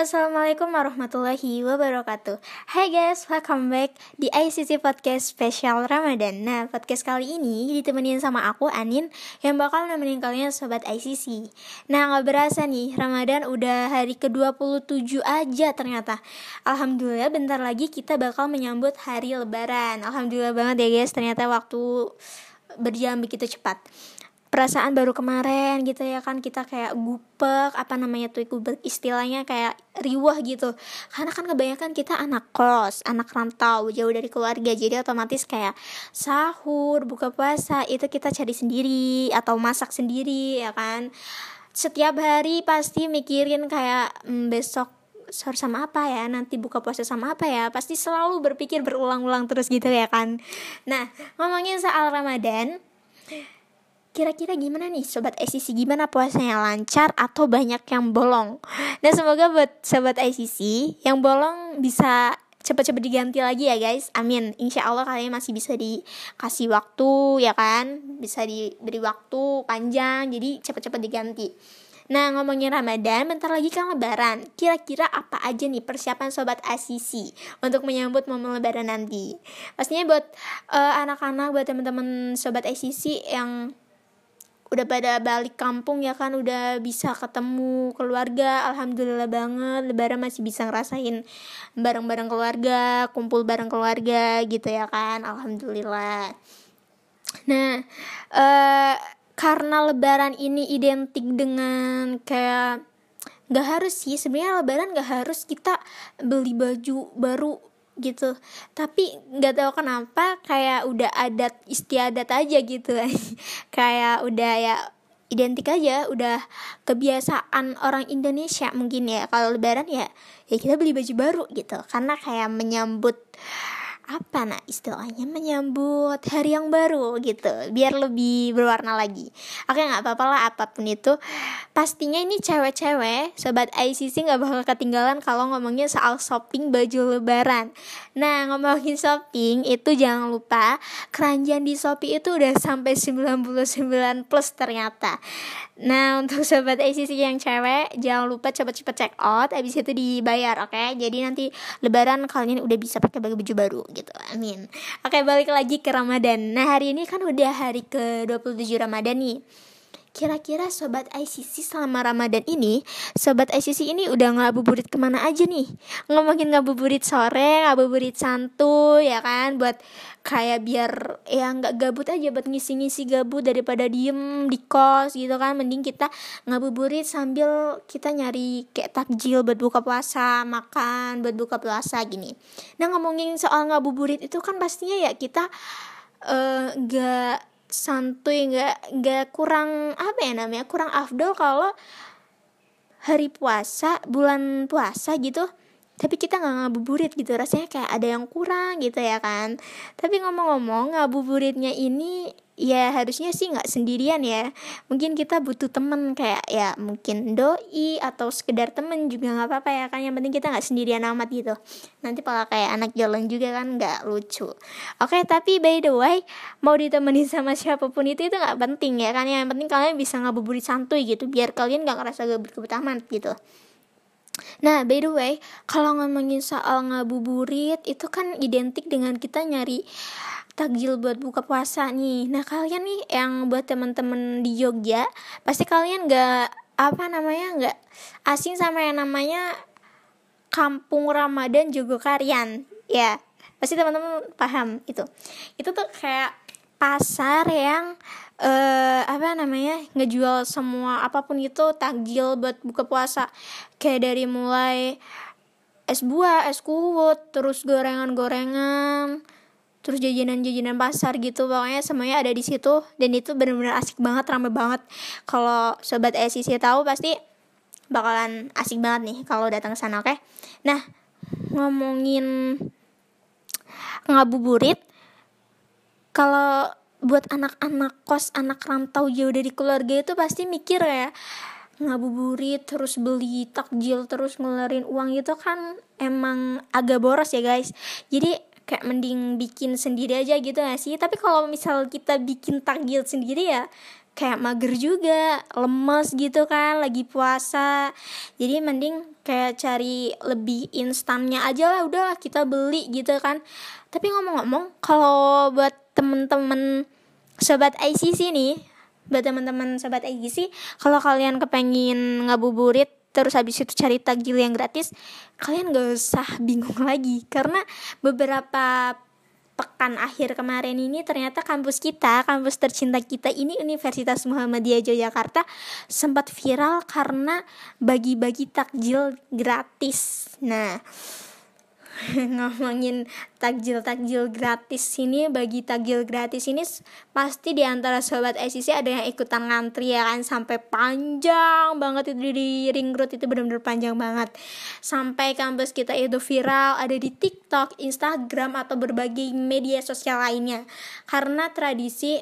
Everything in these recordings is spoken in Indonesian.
Assalamualaikum warahmatullahi wabarakatuh. Hai guys, welcome back di ICC Podcast Spesial Ramadan. Nah, podcast kali ini ditemenin sama aku, Anin Yang bakal nemenin kalian Sobat ICC Nah, gak berasa nih, Ramadan udah hari ke-27 aja ternyata. Alhamdulillah bentar lagi kita bakal menyambut hari lebaran. Alhamdulillah banget ya guys, ternyata waktu berjalan begitu cepat perasaan baru kemarin gitu ya kan kita kayak gupek apa namanya tuh gupek istilahnya kayak riwah gitu. Karena kan kebanyakan kita anak kos anak rantau jauh dari keluarga. Jadi otomatis kayak sahur buka puasa itu kita cari sendiri atau masak sendiri ya kan. Setiap hari pasti mikirin kayak hmm, besok sahur sama apa ya? Nanti buka puasa sama apa ya? Pasti selalu berpikir berulang-ulang terus gitu ya kan. Nah ngomongin soal ramadan Kira-kira gimana nih? Sobat ICC Gimana puasanya? Lancar atau banyak yang bolong? Dan semoga buat Sobat ICC Yang bolong bisa cepet-cepet diganti lagi ya guys. Amin. Insya Allah kalian masih bisa dikasih waktu ya kan? Bisa diberi waktu panjang Jadi cepet-cepet diganti. Nah ngomongin Ramadan, bentar lagi kan Lebaran. Kira-kira apa aja nih persiapan sobat ICC untuk menyambut momen Lebaran nanti? Pastinya buat uh, anak-anak, buat teman-teman sobat ICC yang udah pada balik kampung ya kan udah bisa ketemu keluarga alhamdulillah banget. Lebaran masih bisa ngerasain bareng-bareng keluarga kumpul bareng keluarga gitu ya kan alhamdulillah. Nah uh, karena lebaran ini identik dengan kayak nggak harus sih sebenarnya lebaran nggak harus kita beli baju baru gitu. Tapi nggak tahu kenapa kayak udah adat istiadat aja gitu. Kayak udah ya identik aja udah kebiasaan orang Indonesia mungkin ya. Kalau lebaran ya ya kita beli baju baru gitu. Karena kayak menyambut apa nah istilahnya menyambut hari yang baru gitu. Biar lebih berwarna lagi. Oke nggak apa-apa lah apa pun itu. Pastinya ini cewek-cewek sobat ICC nggak bakal ketinggalan kalau ngomongnya soal shopping baju lebaran. Nah ngomongin shopping itu jangan lupa keranjang di Shopee itu udah sampai 99 plus ternyata. Nah untuk sobat ICC yang cewek jangan lupa cepet-cepet check out habis itu dibayar oke? Okay? jadi nanti lebaran kalian udah bisa pakai baju baru gitu amin. Oke balik lagi ke Ramadan. Nah hari ini kan udah hari ke 27 Ramadan nih Kira-kira Sobat ICC selama Ramadan ini Sobat ICC ini udah ngabuburit ke mana aja nih? Ngomongin ngabuburit sore, ngabuburit santuy ya kan? Buat kayak biar ya nggak gabut aja buat ngisi-ngisi gabut daripada diem di kos gitu kan. Mending kita ngabuburit sambil kita nyari kayak takjil buat buka puasa Makan buat buka puasa gini. Nah ngomongin soal ngabuburit itu kan pastinya ya kita uh, nggak santuy nggak nggak kurang apa ya namanya kurang afdol kalau hari puasa bulan puasa gitu tapi kita nggak ngabuburit gitu. Rasanya kayak ada yang kurang gitu ya kan. Tapi ngomong-ngomong ngabuburitnya ini ya harusnya sih nggak sendirian ya. Mungkin kita butuh temen kayak ya mungkin doi atau sekedar temen juga nggak apa-apa ya kan. Yang penting kita nggak sendirian amat gitu. Nanti malah kayak anak jalan juga kan nggak lucu. Oke tapi by the way mau ditemenin sama siapa pun itu itu nggak penting ya kan. Yang penting kalian bisa ngabuburit santuy gitu biar kalian nggak ngerasa gabut-gabut amat gitu. Nah, by the way, kalau ngomongin soal ngabuburit itu kan identik dengan kita nyari takjil buat buka puasa nih. Nah kalian nih yang buat temen-temen di Jogja, pasti kalian nggak apa namanya nggak asing sama yang namanya Kampung Ramadan Jogokarian, ya pasti teman-teman paham itu. Itu tuh kayak pasar yang uh, apa namanya ngejual semua apa pun itu takjil buat buka puasa kayak dari mulai es buah, es kuwut, terus gorengan-gorengan, terus jajanan-jajanan pasar gitu. Pokoknya semuanya ada di situ dan itu benar-benar asik banget rame banget. Kalau sobat SCC tahu pasti bakalan asik banget nih kalau datang ke sana oke? Okay? nah ngomongin ngabuburit kalau buat anak-anak kos anak rantau jauh dari keluarga itu pasti mikir ya ngabuburit terus beli takjil terus ngeluarin uang itu kan emang agak boros ya guys. Jadi kayak mending bikin sendiri aja gitu gak sih? Tapi kalau misal kita bikin takjil sendiri ya kayak mager juga lemes gitu kan lagi puasa. Jadi mending kayak cari lebih instannya aja lah udah kita beli gitu kan. Tapi ngomong-ngomong kalau buat temen-temen sobat ICC nih buat teman-teman sobat ICC kalau kalian kepengen ngabuburit terus habis itu cari takjil yang gratis kalian gak usah bingung lagi karena beberapa pekan akhir kemarin ini ternyata kampus kita, kampus tercinta kita ini Universitas Muhammadiyah Yogyakarta sempat viral karena bagi-bagi takjil gratis. Nah, ngomongin takjil-takjil gratis ini bagi takjil gratis ini pasti di antara sobat SCC ada yang ikutan ngantri ya kan? Sampai panjang banget itu di ring road itu benar-benar panjang banget. Sampai kampus kita itu viral ada di TikTok, Instagram atau berbagai media sosial lainnya. Karena tradisi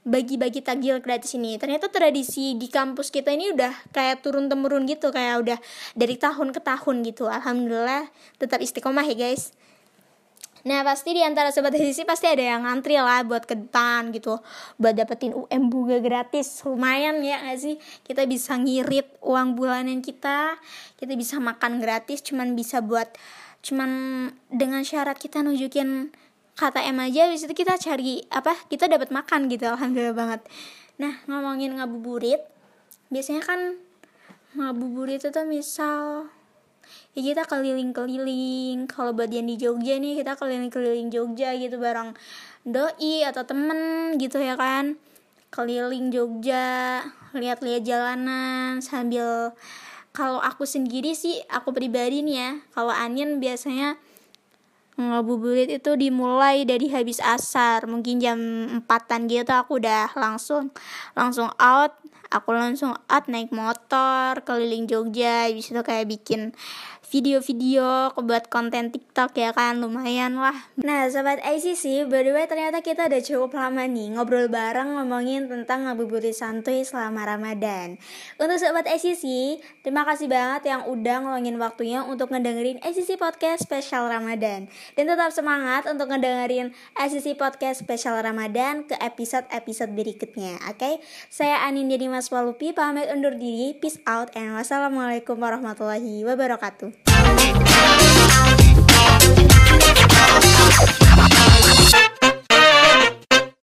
bagi-bagi takjil gratis ini. Ternyata tradisi di kampus kita ini udah kayak turun temurun gitu kayak udah dari tahun ke tahun gitu. Alhamdulillah tetap istiqomah ya guys. Nah pasti di antara sobat edisi pasti ada yang ngantri lah buat ke depan gitu Buat dapetin UM bunga gratis. Lumayan ya gak sih? Kita bisa ngirit uang bulanan kita Kita bisa makan gratis Cuman bisa buat Cuman dengan syarat kita nunjukin kata M aja habis itu kita cari apa kita dapat makan gitu alhamdulillah banget. Nah ngomongin ngabuburit biasanya kan ngabuburit itu tuh misal ya kita keliling-keliling. Kalau buat yang di Jogja nih kita keliling-keliling Jogja gitu bareng doi atau temen gitu ya kan. Keliling Jogja lihat-lihat jalanan sambil kalau aku sendiri sih aku pribadi nih ya kalau Anin biasanya ngabuburit itu dimulai dari habis asar mungkin jam empatan gitu aku udah langsung langsung out aku langsung out naik motor keliling Jogja habis itu kayak bikin video-video buat konten TikTok ya kan lumayan lah. Nah sobat ICC, by the way ternyata kita udah cukup lama nih ngobrol bareng ngomongin tentang ngabuburit santuy selama Ramadan. Untuk sobat ICC, terima kasih banget yang udah ngeluangin waktunya untuk ngedengerin ICC Podcast spesial Ramadan dan tetap semangat untuk ngedengerin SCC Podcast Special Ramadan ke episode-episode berikutnya. Oke, okay? saya Anin Jadi Mas Walupi pamit undur diri. Peace out and wassalamualaikum warahmatullahi wabarakatuh.